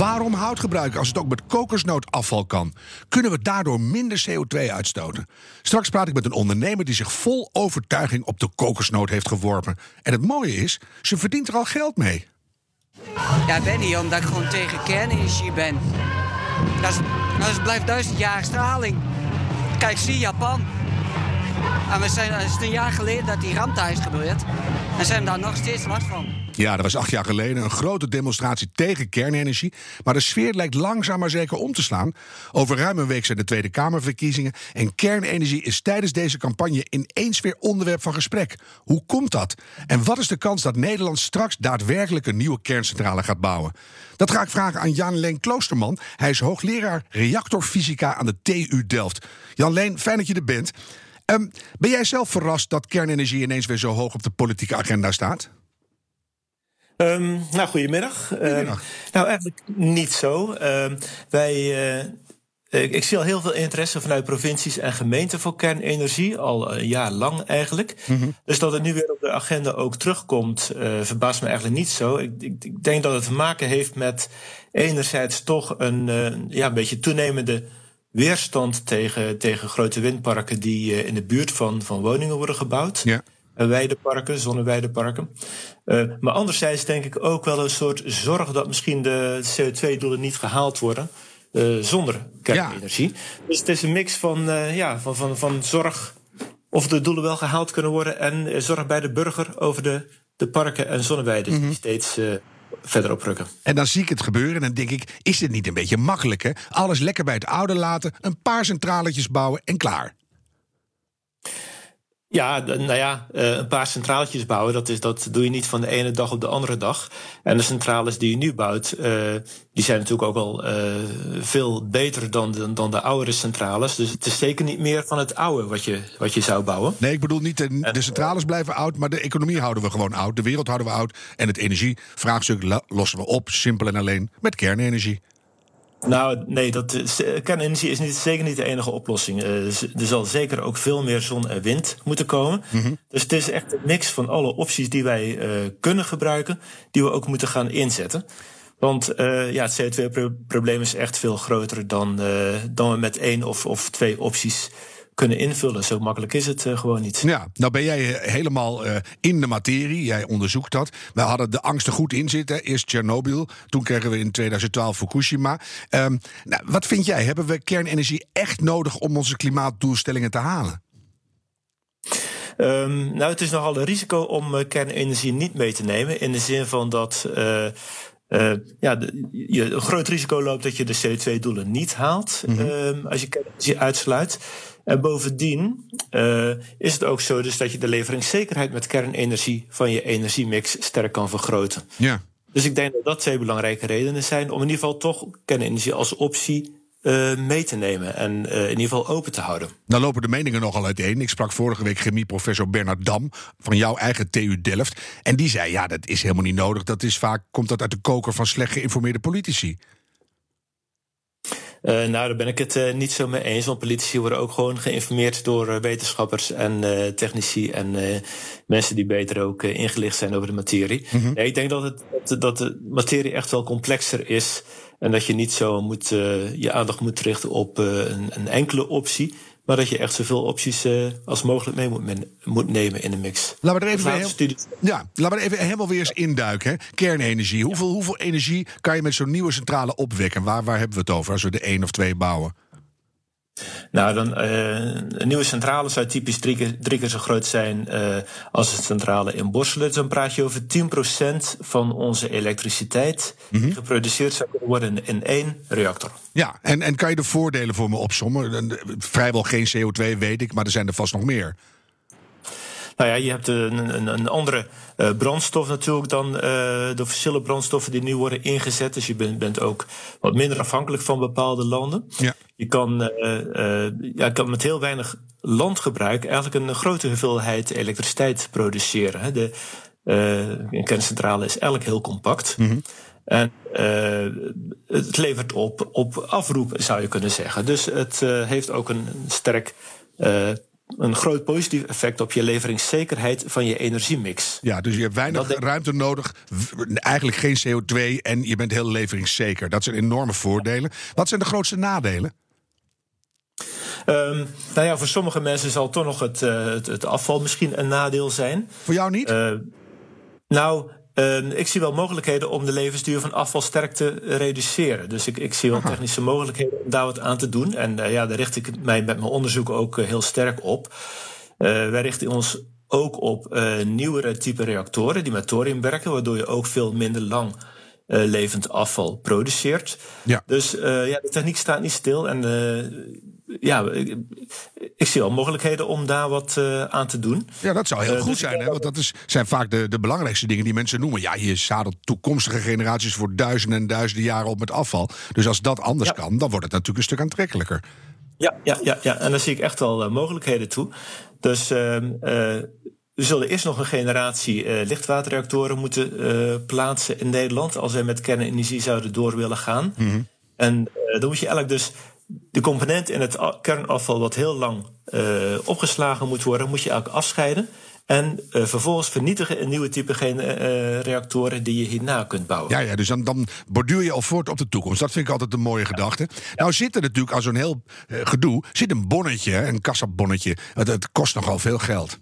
Waarom hout gebruiken als het ook met kokosnootafval kan? Kunnen we daardoor minder CO2 uitstoten? Straks praat ik met een ondernemer die zich vol overtuiging op de kokosnoot heeft geworpen. En het mooie is, ze verdient er al geld mee. Ja, Benny, omdat ik gewoon tegen kernenergie ben. Dat, is, dat blijft duizend jaar straling. Kijk, zie Japan. En we zijn, het is een jaar geleden dat die ramp daar is gebeurd. En zijn daar nog steeds last van. Ja, dat was acht jaar geleden een grote demonstratie tegen kernenergie. Maar de sfeer lijkt langzaam maar zeker om te slaan. Over ruim een week zijn de Tweede Kamerverkiezingen. En kernenergie is tijdens deze campagne ineens weer onderwerp van gesprek. Hoe komt dat? En wat is de kans dat Nederland straks daadwerkelijk een nieuwe kerncentrale gaat bouwen? Dat ga ik vragen aan Jan Leen Kloosterman. Hij is hoogleraar reactorfysica aan de TU Delft. Jan Leen, fijn dat je er bent. Ehm, ben jij zelf verrast dat kernenergie ineens weer zo hoog op de politieke agenda staat? Um, nou, goedemiddag. goedemiddag. Nou, eigenlijk niet zo. Wij. Uh, ik, ik, zie al heel veel interesse vanuit provincies en gemeenten voor kernenergie, al een jaar lang eigenlijk. Mm -hmm. Dus dat het nu weer op de agenda ook terugkomt, uh, verbaast me eigenlijk niet zo. Ik, ik, ik, denk dat het te maken heeft met enerzijds toch een, uh, ja, een beetje toenemende weerstand tegen, tegen grote windparken die in de buurt van, van woningen worden gebouwd. Ja weideparken, zonneweideparken. Uh, maar anderzijds denk ik ook wel een soort zorg dat misschien de CO2-doelen niet gehaald worden. Uh, zonder kernenergie. Ja. Dus het is een mix van, uh, ja, van, van, van zorg of de doelen wel gehaald kunnen worden. En zorg bij de burger over de, de parken en zonneweiden mm -hmm. die steeds verder oprukken. En dan zie ik het gebeuren en dan denk ik: is dit niet een beetje makkelijk? Hè? Alles lekker bij het oude laten, een paar centraletjes bouwen en klaar. Ja, nou ja, een paar centraaltjes bouwen, dat, is, dat doe je niet van de ene dag op de andere dag. En de centrales die je nu bouwt, uh, die zijn natuurlijk ook al uh, veel beter dan de, dan de oudere centrales. Dus het is zeker niet meer van het oude wat je, wat je zou bouwen. Nee, ik bedoel niet, de, de centrales blijven oud, maar de economie houden we gewoon oud. De wereld houden we oud. En het energievraagstuk lossen we op, simpel en alleen, met kernenergie. Nou, nee, dat, kernenergie is niet, zeker niet de enige oplossing. Uh, er zal zeker ook veel meer zon en wind moeten komen. Mm -hmm. Dus het is echt een mix van alle opties die wij uh, kunnen gebruiken, die we ook moeten gaan inzetten. Want uh, ja, het CO2-probleem is echt veel groter dan, dan we met één of, of twee opties kunnen invullen. Zo makkelijk is het uh, gewoon niet. Ja, nou ben jij helemaal uh, in de materie. Jij onderzoekt dat. We hadden de angsten goed in zitten. Eerst Tsjernobyl, toen kregen we in 2012 Fukushima. Um, nou, wat vind jij? Hebben we kernenergie echt nodig om onze klimaatdoelstellingen te halen? Um, nou, het is nogal een risico om uh, kernenergie niet mee te nemen. In de zin van dat uh, ja, de, je een groot risico loopt dat je de CO2-doelen niet haalt mm -hmm. um, als je kernenergie uitsluit. En bovendien uh, is het ook zo dus dat je de leveringszekerheid met kernenergie van je energiemix sterk kan vergroten. Ja. Dus ik denk dat dat twee belangrijke redenen zijn om in ieder geval toch kernenergie als optie uh, mee te nemen en uh, in ieder geval open te houden. Dan lopen de meningen nogal uiteen. Ik sprak vorige week chemieprofessor Bernard Dam van jouw eigen TU Delft. En die zei: ja, dat is helemaal niet nodig. Dat is vaak komt dat uit de koker van slecht geïnformeerde politici. Uh, nou, daar ben ik het uh, niet zo mee eens. Want politici worden ook gewoon geïnformeerd door uh, wetenschappers en technici en mensen die beter ook ingelicht zijn over de materie. Mm -hmm. nee, ik denk dat, het, dat, dat de materie echt wel complexer is. En dat je niet zo moet, je aandacht moet richten op een, een enkele optie. Maar dat je echt zoveel opties uh, als mogelijk mee moet, men, moet, nemen in de mix. Laten we er even, heel, ja, laten we er even helemaal weer eens induiken. Hè? Kernenergie. Hoeveel, ja. hoeveel energie kan je met zo'n nieuwe centrale opwekken? Waar, waar hebben we het over als we er één of twee bouwen? Nou, dan, uh, een nieuwe centrale zou typisch drie keer, drie keer zo groot zijn uh, als de centrale in Borselen. Dus dan praat je over 10% van onze elektriciteit mm -hmm. die geproduceerd zou kunnen worden in één reactor. Ja, en, en kan je de voordelen voor me opsommen? Vrijwel geen CO2 weet ik, maar er zijn er vast nog meer. Nou ja, je hebt een, een, een andere uh, brandstof natuurlijk dan uh, de fossiele brandstoffen die nu worden ingezet. Dus je bent, bent ook wat minder afhankelijk van bepaalde landen. Ja. Je kan, uh, ja, kan met heel weinig landgebruik eigenlijk een grote hoeveelheid elektriciteit produceren. De een kerncentrale is eigenlijk heel compact. Mm -hmm. En het levert op, op afroep, zou je kunnen zeggen. Dus het heeft ook een sterk een groot positief effect op je leveringszekerheid van je energiemix. Ja, dus je hebt weinig ruimte nodig, eigenlijk geen CO2 en je bent heel leveringszeker. Dat zijn enorme voordelen. Wat zijn de grootste nadelen? Um, nou ja, voor sommige mensen zal toch nog het, uh, het, het, afval misschien een nadeel zijn. Voor jou niet? Uh, nou, uh, ik zie wel mogelijkheden om de levensduur van afval sterk te reduceren. Dus ik, ik zie wel technische mogelijkheden om daar wat aan te doen. En uh, ja, daar richt ik mij met mijn onderzoek ook uh, heel sterk op. Uh, wij richten ons ook op nieuwere type reactoren die met thorium werken, waardoor je ook veel minder lang levend afval produceert. Ja. Dus ja, de techniek staat niet stil. En ja, ik, ik, zie wel mogelijkheden om daar wat uh, aan te doen. Ja, dat zou heel uh, goed dus zijn, hè? want dat is, zijn vaak de, de belangrijkste dingen die mensen noemen. Ja, je zadelt toekomstige generaties voor duizenden en duizenden jaren op met afval. Dus als dat anders ja. kan, dan wordt het natuurlijk een stuk aantrekkelijker. Ja, ja, ja, ja. en daar zie ik echt wel uh, mogelijkheden toe. Dus ehm, we zullen eerst nog een generatie lichtwaterreactoren moeten plaatsen in Nederland. als we met kernenergie zouden door willen gaan. Mm -hmm. En dan moet je eigenlijk dus de component in het kernafval wat heel lang uh, opgeslagen moet worden, moet je eigenlijk afscheiden. En uh, vervolgens vernietigen in nieuwe type uh, reactoren die je hierna kunt bouwen. Ja, ja dus dan, borduur je al voort op de toekomst. Dat vind ik altijd een mooie gedachte. Nou zit er natuurlijk aan zo'n heel gedoe, zit een bonnetje, een kassabonnetje. Het kost nogal veel geld.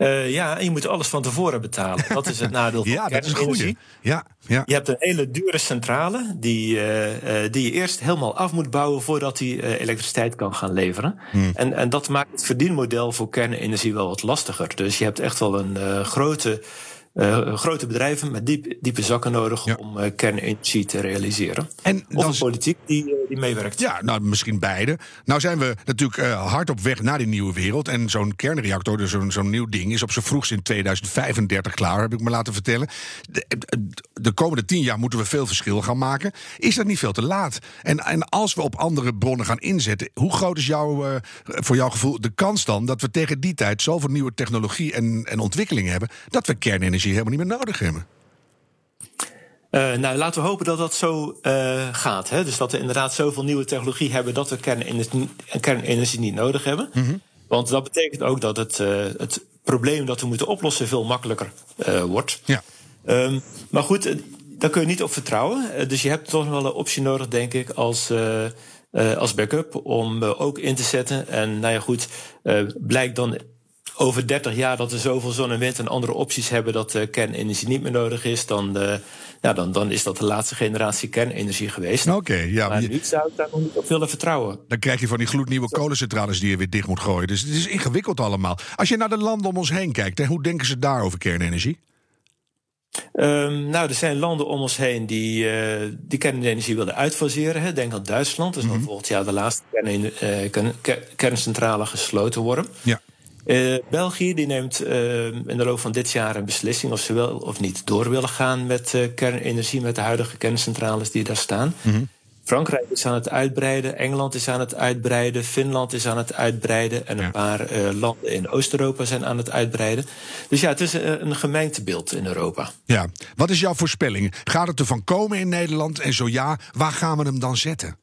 Uh, ja, en je moet alles van tevoren betalen. Dat is het nadeel van ja, kernenergie. Ja, ja. Je hebt een hele dure centrale die, uh, uh, die je eerst helemaal af moet bouwen voordat die elektriciteit kan gaan leveren. Hmm. En, en dat maakt het verdienmodel voor kernenergie wel wat lastiger. Dus je hebt echt wel een grote uh, grote bedrijven met diep, diepe zakken nodig ja. om uh, kernenergie te realiseren. En of een politiek die, uh, die meewerkt. Ja, nou misschien beide. Nou zijn we natuurlijk hard op weg naar die nieuwe wereld. En zo'n kernreactor, dus zo'n zo'n nieuw ding, is op zijn vroegst in 2035 klaar, heb ik me laten vertellen. De, de, komende tien jaar moeten we veel verschil gaan maken. Is dat niet veel te laat? En, en als we op andere bronnen gaan inzetten, hoe groot is jouw, voor jouw gevoel de kans dan dat we tegen die tijd zoveel nieuwe technologie en, en ontwikkelingen hebben, dat we kernenergie helemaal niet meer nodig hebben. Uh, nou, laten we hopen dat dat zo uh, gaat. Hè? Dus dat we inderdaad zoveel nieuwe technologie hebben dat we kernenergie, kernenergie niet nodig hebben. Mm -hmm. Want dat betekent ook dat het, uh, het probleem dat we moeten oplossen veel makkelijker wordt. Ja. Um, maar goed, daar kun je niet op vertrouwen. dus je hebt toch wel een optie nodig, denk ik, als, als backup om ook in te zetten. En nou ja, goed, blijkt dan over 30 jaar dat we zoveel zon en wind en andere opties hebben dat uh, kernenergie niet meer nodig is, dan, uh, ja, dan, dan is dat de laatste generatie kernenergie geweest. Oké, okay, ja. Maar nu zou ik daar nog niet op willen vertrouwen. Dan krijg je van die gloednieuwe kolencentrales die je weer dicht moet gooien. Dus het is ingewikkeld allemaal. Als je naar de landen om ons heen kijkt, hè, hoe denken ze daar over kernenergie? Um, nou, er zijn landen om ons heen die, uh, die kernenergie willen uitfaseren. Hè. Denk aan Duitsland. Dus mm -hmm. dan volgend jaar de laatste kern, uh, kerncentrale gesloten worden. Ja. Uh, België die neemt uh, in de loop van dit jaar een beslissing of ze wel of niet door willen gaan met uh, kernenergie, met de huidige kerncentrales die daar staan. Mm -hmm. Frankrijk is aan het uitbreiden, Engeland is aan het uitbreiden, Finland is aan het uitbreiden en een ja. paar landen in Oost-Europa zijn aan het uitbreiden. Dus ja, het is een, een gemeentebeeld in Europa. Ja, wat is jouw voorspelling? Gaat het ervan komen in Nederland? En zo ja, waar gaan we hem dan zetten?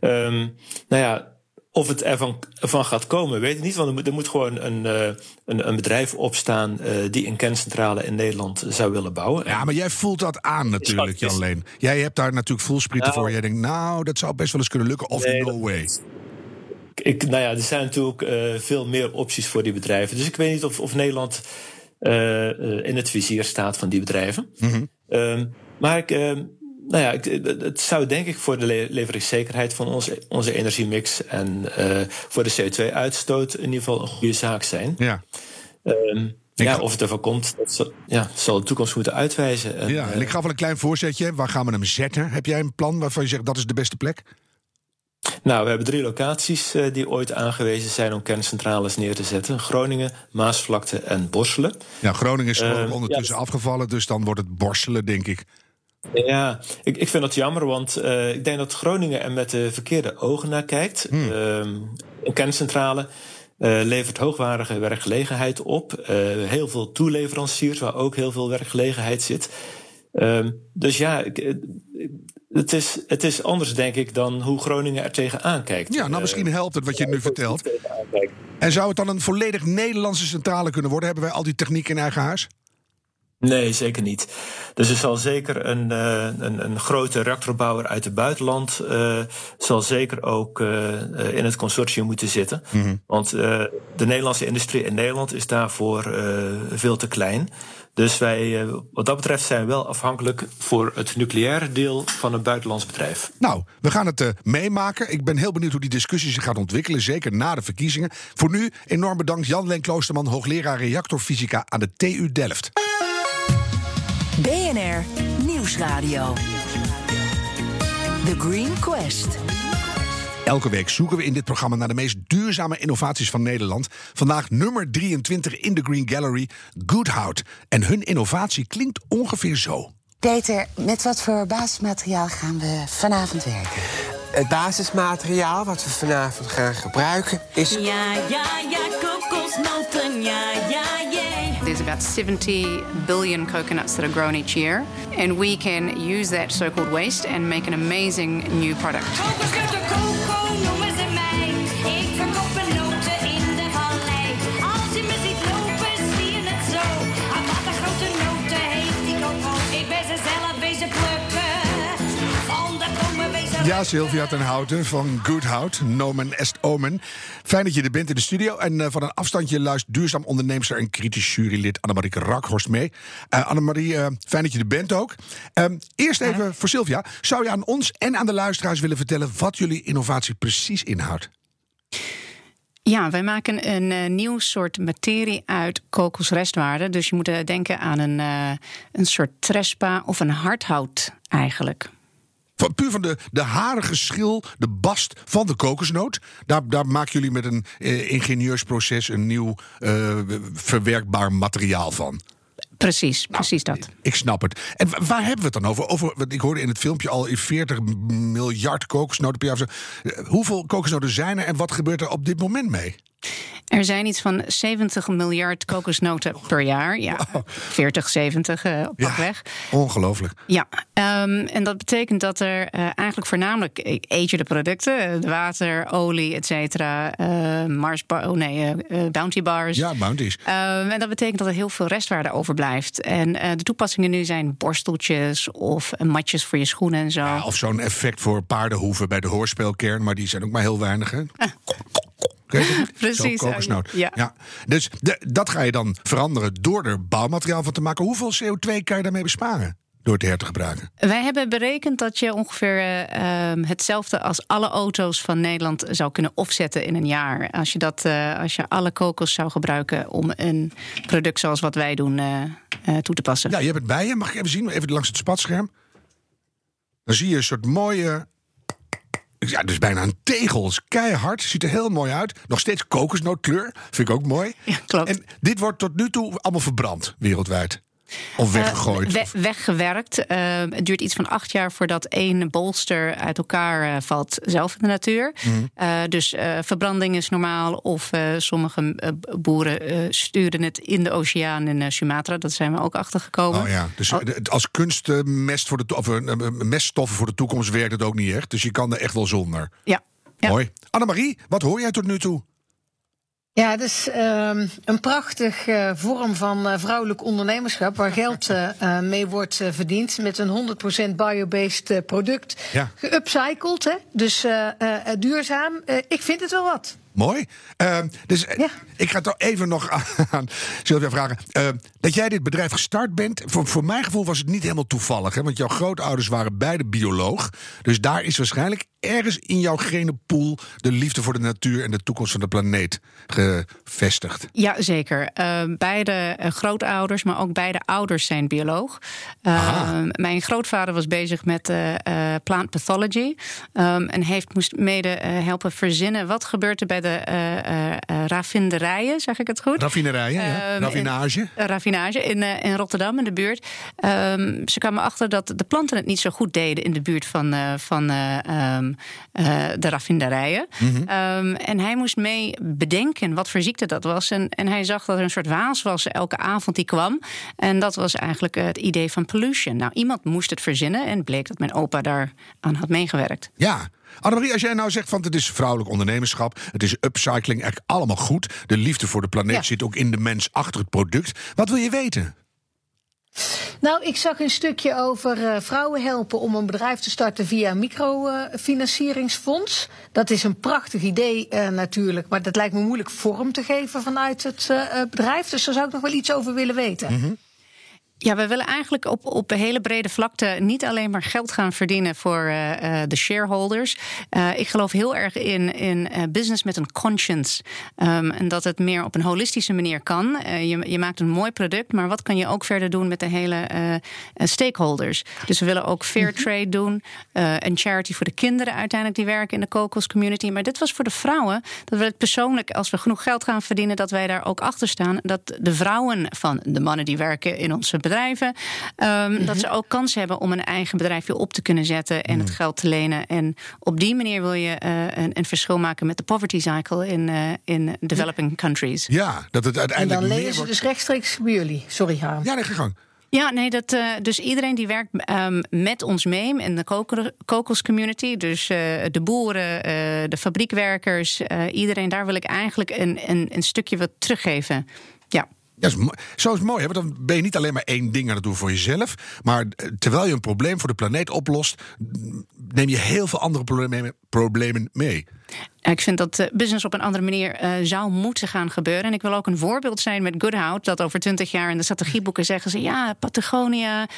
Um, nou ja, of het ervan van gaat komen, weet ik niet. Want er moet, er moet gewoon een, uh, een, een, bedrijf opstaan uh, die een kerncentrale in Nederland zou willen bouwen. Ja, maar jij voelt dat aan natuurlijk, Jan Leen. Jij hebt daar natuurlijk voelsprieten nou, voor. Jij denkt, nou, dat zou best wel eens kunnen lukken. Of nee, no way. Ik, nou ja, er zijn natuurlijk uh, veel meer opties voor die bedrijven. Dus ik weet niet of, of Nederland in het vizier staat van die bedrijven. Mm -hmm. um, maar ik ehm, nou ja, het zou denk ik voor de leveringszekerheid van onze, onze energiemix en uh, voor de CO2-uitstoot in ieder geval een goede zaak zijn. Ja. Um, ja, of het ervan komt, dat zal, ja, zal de toekomst moeten uitwijzen. En, ja, en ik gaf wel een klein voorzetje. Waar gaan we hem zetten? Heb jij een plan waarvan je zegt dat is de beste plek? Nou, we hebben drie locaties uh, die ooit aangewezen zijn om kerncentrales neer te zetten: Groningen, Maasvlakte en Borselen. Ja, Groningen is uh, ondertussen ja. afgevallen, dus dan wordt het Borselen, denk ik. Ja, ik, ik vind dat jammer, want uh, ik denk dat Groningen er met de verkeerde ogen naar kijkt. Hmm. een kerncentrale uh, levert hoogwaardige werkgelegenheid op. Uh, heel veel toeleveranciers waar ook heel veel werkgelegenheid zit. Uh, dus ja, ik, het, is, het is anders, denk ik, dan hoe Groningen er tegenaan kijkt. Ja, nou misschien helpt het wat je nu vertelt. En zou het dan een volledig Nederlandse centrale kunnen worden? Hebben wij al die techniek in eigen huis? Nee, zeker niet. Dus er zal zeker een, uh, een, een, grote reactorbouwer uit het buitenland uh, zal zeker ook uh, in het consortium moeten zitten. Mm -hmm. Want de Nederlandse industrie in Nederland is daarvoor veel te klein. Dus wij, wat dat betreft, zijn we wel afhankelijk voor het nucleaire deel van een buitenlands bedrijf. Nou, we gaan het meemaken. Ik ben heel benieuwd hoe die discussie zich gaat ontwikkelen, zeker na de verkiezingen. Voor nu enorm bedankt Jan Len Kloosterman, hoogleraar reactorfysica aan de TU Delft. BNR Nieuwsradio. The Green Quest. Elke week zoeken we in dit programma naar de meest duurzame innovaties van Nederland. Vandaag nummer 23 in de Green Gallery, Goodhout. En hun innovatie klinkt ongeveer zo. Peter, met wat voor basismateriaal gaan we vanavond werken? Het basismateriaal wat we vanavond gaan gebruiken is... Ja, ja, ja, kokosnoten, ja, ja. There's about 70 billion coconuts that are grown each year, and we can use that so called waste and make an amazing new product. Ja, Sylvia ten Houten van Goodhout, Nomen Est Omen. Fijn dat je er bent in de studio. En uh, van een afstandje luistert duurzaam onderneemster en kritisch jurylid Annemarie Rakhorst mee. Uh, Annemarie, uh, fijn dat je er bent ook. Ehm, eerst even ja. voor Sylvia. Zou je aan ons en aan de luisteraars willen vertellen wat jullie innovatie precies inhoudt? Ja, wij maken een uh, nieuw soort materie uit kokosrestwaarde. Dus je moet denken aan een, uh, een soort trespa of een hardhout eigenlijk. Van, puur van de, de harige schil, de bast van de kokosnoot. Daar, daar maken jullie met een eh, ingenieursproces een nieuw uh, verwerkbaar materiaal van. Precies, nou, precies dat. Ik snap het. En waar hebben we het dan over? over ik hoorde in het filmpje al 40 miljard kokosnoten per jaar. Hoeveel kokosnoten zijn er en wat gebeurt er op dit moment mee? Er zijn iets van 70 miljard kokosnoten per jaar. Ja, 40, 70 uh, op. Ja, ongelooflijk. Ja, um, en dat betekent dat er uh, eigenlijk voornamelijk e-, eet je de producten, water, olie, et cetera, uh, Mars bar, oh nee, Bounty bars. Ja, Bounties. Um, en dat betekent dat er heel veel restwaarde overblijft. En de toepassingen nu zijn borsteltjes of matjes voor je schoenen en zo. Ja, of zo'n effect voor paardenhoeven bij de hoorspelkern, maar die zijn ook maar heel weinig. Hè? Precies. kokosnoot. Ja. ja. Dus de, dat ga je dan veranderen door er bouwmateriaal van te maken. Hoeveel CO2 kan je daarmee besparen? Door het her te gebruiken? Wij hebben berekend dat je ongeveer uh, hetzelfde als alle auto's van Nederland zou kunnen opzetten in een jaar. Als je, dat, uh, als je alle kokos zou gebruiken om een product zoals wat wij doen uh, toe te passen. Ja, je hebt het bij je. Mag ik even zien? Even langs het spatscherm. Dan zie je een soort mooie ja, dus bijna een tegel. Is keihard. Ziet er heel mooi uit. Nog steeds kokosnootkleur. Vind ik ook mooi. Ja, klopt. En dit wordt tot nu toe allemaal verbrand wereldwijd. Of weggegooid? Uh, we, weggewerkt. Uh, het duurt iets van acht jaar voordat één bolster uit elkaar uh, valt, zelf in de natuur. Mm. dus verbranding is normaal. Of sommige boeren sturen het in de oceaan in Sumatra. Dat zijn we ook achtergekomen. Oh ja, dus oh. als kunstmest voor de of meststoffen voor de toekomst werkt het ook niet echt. Dus je kan er echt wel zonder. Ja. ja. Mooi. Annemarie, wat hoor jij tot nu toe? Ja, het is uh, een prachtig uh, vorm van uh, vrouwelijk ondernemerschap... waar geld uh, mee wordt verdiend met een 100% biobased product. Ja. Geupcycled, hè? dus duurzaam. ik vind het wel wat. Mooi. Ehm, dus eh, ik ga toch even nog aan Sylvia vragen. Ehm, dat jij dit bedrijf gestart bent, voor, voor mijn gevoel was het niet helemaal toevallig. Hè? Want jouw grootouders waren beide bioloog. Dus daar is waarschijnlijk ergens in jouw genenpool de liefde voor de natuur en de toekomst van de planeet gevestigd. Ja, zeker. Uh, beide eh, grootouders, maar ook beide ouders zijn bioloog. Mijn grootvader was bezig met uh, plant pathology um, en heeft moest mede helpen verzinnen wat gebeurt er bij de raffinderijen, zeg ik het goed? Raffinerijen, ja. Ehm, raffinage. In, raffinage in, in Rotterdam in de buurt. Um, ze kwamen achter dat de planten het niet zo goed deden in de buurt van, van de raffinderijen. Mm -hmm. en hij moest mee bedenken wat voor ziekte dat was. En, en hij zag dat er een soort waas was elke avond die kwam. En dat was eigenlijk het idee van pollution. Nou, iemand moest het verzinnen en bleek dat mijn opa daar aan had meegewerkt. Ja. Annemarie, als jij nou zegt van het is vrouwelijk ondernemerschap, het is upcycling, eigenlijk allemaal goed. De liefde voor de planeet ja. zit ook in de mens achter het product. Wat wil je weten? Nou, ik zag een stukje over uh, vrouwen helpen om een bedrijf te starten via een microfinancieringsfonds. Uh, dat is een prachtig idee uh, natuurlijk, maar dat lijkt me moeilijk vorm te geven vanuit het bedrijf. Dus daar zou ik nog wel iets over willen weten. Mm -hmm. Ja, we willen eigenlijk op, op een hele brede vlakte niet alleen maar geld gaan verdienen voor uh, uh, de shareholders. Uh, ik geloof heel erg in, in business met een conscience. Um, en dat het meer op een holistische manier kan. je, je maakt een mooi product, maar wat kan je ook verder doen met de hele stakeholders? Dus we willen ook fair trade doen. en charity voor de kinderen uiteindelijk die werken in de kokos community. Maar dit was voor de vrouwen. Dat we het persoonlijk, als we genoeg geld gaan verdienen, dat wij daar ook achter staan. Dat de vrouwen van de mannen die werken in onze bedrijven. Um, mm -hmm. Dat ze ook kans hebben om een eigen bedrijfje op te kunnen zetten en mm. het geld te lenen. En op die manier wil je uh, een, een, verschil maken met de poverty cycle in, uh, in developing countries. Ja, dat het uiteindelijk. En dan lenen ze dus rechtstreeks bij jullie. Sorry, Harm. Ja, nee, ga gang. Ja, nee, dat, uh, dus iedereen die werkt um, met ons mee in de kokos community, dus uh, de boeren, uh, de fabriekwerkers, iedereen, daar wil ik eigenlijk een, een, een stukje wat teruggeven. Ja. Zo is het mooi, hè? want dan ben je niet alleen maar één ding aan het doen voor jezelf. Maar terwijl je een probleem voor de planeet oplost, neem je heel veel andere problemen, problemen mee. Ik vind dat business op een andere manier uh, zou moeten gaan gebeuren. En ik wil ook een voorbeeld zijn met Goodhout. Dat over twintig jaar in de strategieboeken zeggen ze... ja, Patagonia,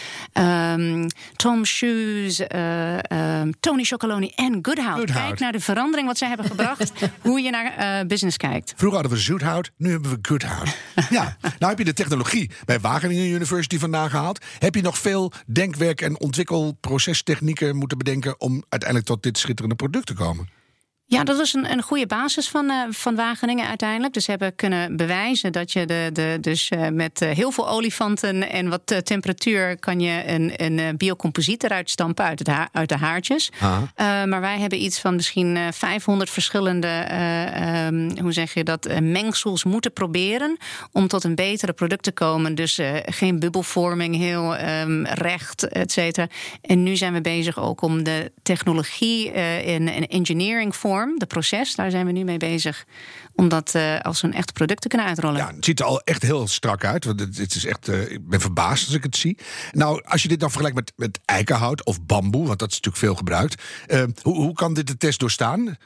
um, Tom Shoes, uh, um, Tony Chocoloni en Goodhout. Goodhout. Kijk naar de verandering wat zij hebben gebracht. hoe je naar uh, business kijkt. Vroeger hadden we Zoethout, nu hebben we Goodhout. ja, nou heb je de technologie bij Wageningen University vandaan gehaald. Heb je nog veel denkwerk en ontwikkelprocestechnieken moeten bedenken... om uiteindelijk tot dit schitterende product te komen? Ja, dat was een, een goede basis van, uh, van Wageningen uiteindelijk. Dus hebben kunnen bewijzen dat je de, de, dus, uh, met uh, heel veel olifanten en wat temperatuur kan je een, een biocomposiet eruit stampen uit, het ha uit de haartjes. maar wij hebben iets van misschien 500 verschillende, um, hoe zeg je dat, mengsels moeten proberen om tot een betere product te komen. Dus geen bubbelvorming, heel um, recht, et cetera. En nu zijn we bezig ook om de technologie in een engineering vorm de proces, daar zijn we nu mee bezig. Om dat uh, als een echt product te kunnen uitrollen. Ja, het ziet er al echt heel strak uit. Want het, het is echt, uh, ik ben verbaasd als ik het zie. Nou, als je dit dan vergelijkt met, met eikenhout of bamboe, want dat is natuurlijk veel gebruikt. Uh, hoe, hoe kan dit de test doorstaan?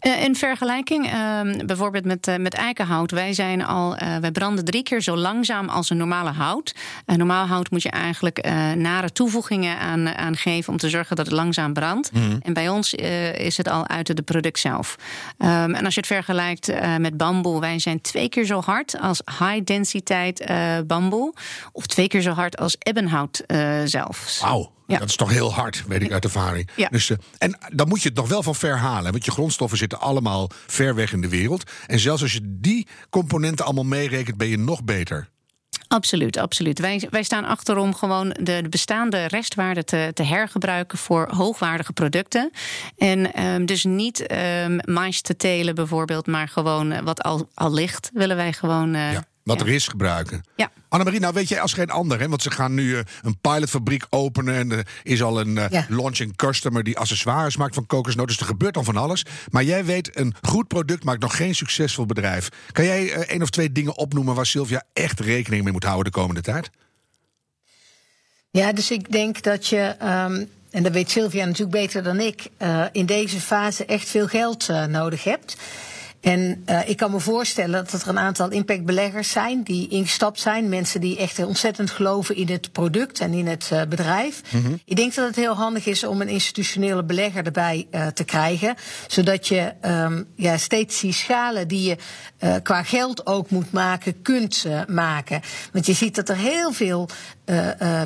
in vergelijking, ehm, bijvoorbeeld met, met eikenhout, wij zijn al, wij branden drie keer zo langzaam als een normale hout. normaal hout moet je eigenlijk nare toevoegingen aan, aan geven om te zorgen dat het langzaam brandt. Mm. En bij ons is het al uit de product zelf. Um, en als je het vergelijkt uh, met bamboe, wij zijn twee keer zo hard als high densiteit uh, bamboe. Of twee keer zo hard als ebbenhout uh, zelf. Wauw. Ja. Dat is toch heel hard, weet ik uit ervaring. Ja. Dus, uh, en dan moet je het nog wel van ver halen. Want je grondstoffen zitten allemaal ver weg in de wereld. En zelfs als je die componenten allemaal meerekent, ben je nog beter. Absoluut, absoluut. Wij, wij staan achter om gewoon de, de bestaande restwaarde te, te, hergebruiken voor hoogwaardige producten. En um, dus niet um, mais te telen bijvoorbeeld, maar gewoon wat al, al ligt, willen wij gewoon. Uh, ja. Wat ja. er is gebruiken. Ja. Annemarie, nou weet jij als geen ander, hè? want ze gaan nu uh, een pilotfabriek openen. En er is al een uh, ja. launching customer die accessoires maakt van kokosnoot. Dus er gebeurt dan van alles. Maar jij weet, een goed product maakt nog geen succesvol bedrijf. Kan jij uh, één of twee dingen opnoemen waar Sylvia echt rekening mee moet houden de komende tijd? Ja, dus ik denk dat je. Um en dat weet Sylvia natuurlijk beter dan ik, uh, in deze fase echt veel geld uh, nodig hebt. En uh, ik kan me voorstellen dat er een aantal impactbeleggers zijn die ingestapt zijn. Mensen die echt ontzettend geloven in het product en in het uh, bedrijf. Mm -hmm. Ik denk dat het heel handig is om een institutionele belegger erbij uh, te krijgen. Zodat je um, ja, steeds die schalen die je qua geld ook moet maken, kunt maken. Want je ziet dat er heel veel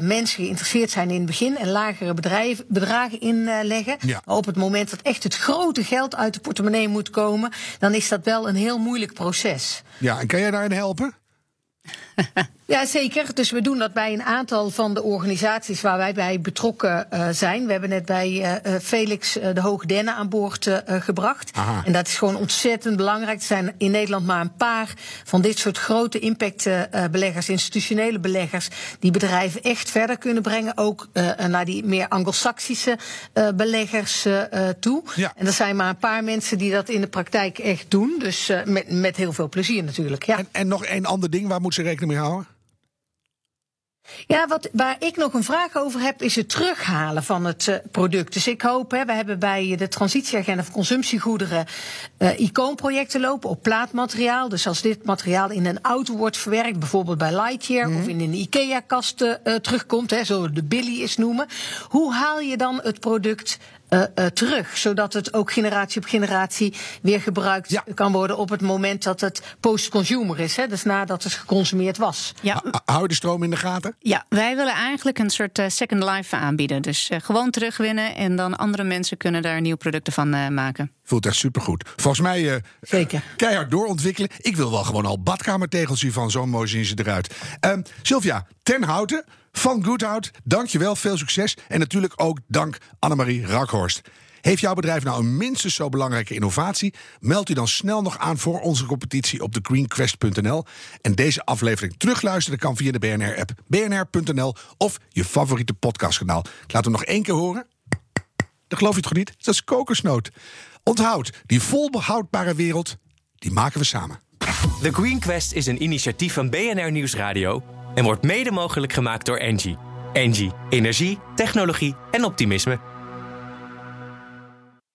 mensen geïnteresseerd zijn in het begin en lagere bedrijven, bedragen inleggen. Ja. Maar op het moment dat echt het grote geld uit de portemonnee moet komen, dan is dat wel een heel moeilijk proces. Ja, en kan jij daarin helpen? Ja, zeker. Dus we doen dat bij een aantal van de organisaties waar wij bij betrokken uh, zijn. We hebben net bij uh, Felix uh, de Hoogdenne aan boord gebracht. Aha. En dat is gewoon ontzettend belangrijk. Er zijn in Nederland maar een paar van dit soort grote impactbeleggers, institutionele beleggers, die bedrijven echt verder kunnen brengen. Ook naar die meer Anglo-Saxische beleggers toe. Ja. En er zijn maar een paar mensen die dat in de praktijk echt doen. Dus met, met heel veel plezier natuurlijk. Ja. En, en nog één ander ding, waar moet ze rekening mee houden? Ja, wat, waar ik nog een vraag over heb, is het terughalen van het uh, product. Dus ik hoop, hè, we hebben bij de transitieagenda voor consumptiegoederen uh, icoonprojecten lopen op plaatmateriaal. Dus als dit materiaal in een auto wordt verwerkt, bijvoorbeeld bij Lightyear mm -hmm. of in een IKEA-kast uh, terugkomt, hè, zo de Billy is noemen. Hoe haal je dan het product uh, uh, terug. Zodat het ook generatie op generatie weer gebruikt ja. kan worden op het moment dat het post-consumer is. Hè? Dus nadat het geconsumeerd was. Ja. Hou de stroom in de gaten? Ja, wij willen eigenlijk een soort uh, second life aanbieden. Dus gewoon terugwinnen en dan andere mensen kunnen daar nieuwe producten van maken. Voelt echt supergoed. Volgens mij Zeker. keihard doorontwikkelen. Ik wil wel gewoon al badkamertegels hiervan. Zo mooi zien ze eruit. Um, Sylvia, ten houten van Goodhout. Dankjewel, veel succes. En natuurlijk ook dank Annemarie Rakhorst. Heeft jouw bedrijf nou een minstens zo belangrijke innovatie? Meld u dan snel nog aan voor onze competitie op thegreenquest.nl. En deze aflevering terugluisteren kan via de BNR-app, bnr.nl of je favoriete podcastkanaal. Laat hem nog één keer horen. Dat geloof je toch niet? Dat is kokosnoot. Onthoud, die volbehoudbare wereld, die maken we samen. The Green Quest is een initiatief van BNR Nieuwsradio en wordt mede mogelijk gemaakt door Engie. Engie, energie, technologie en optimisme.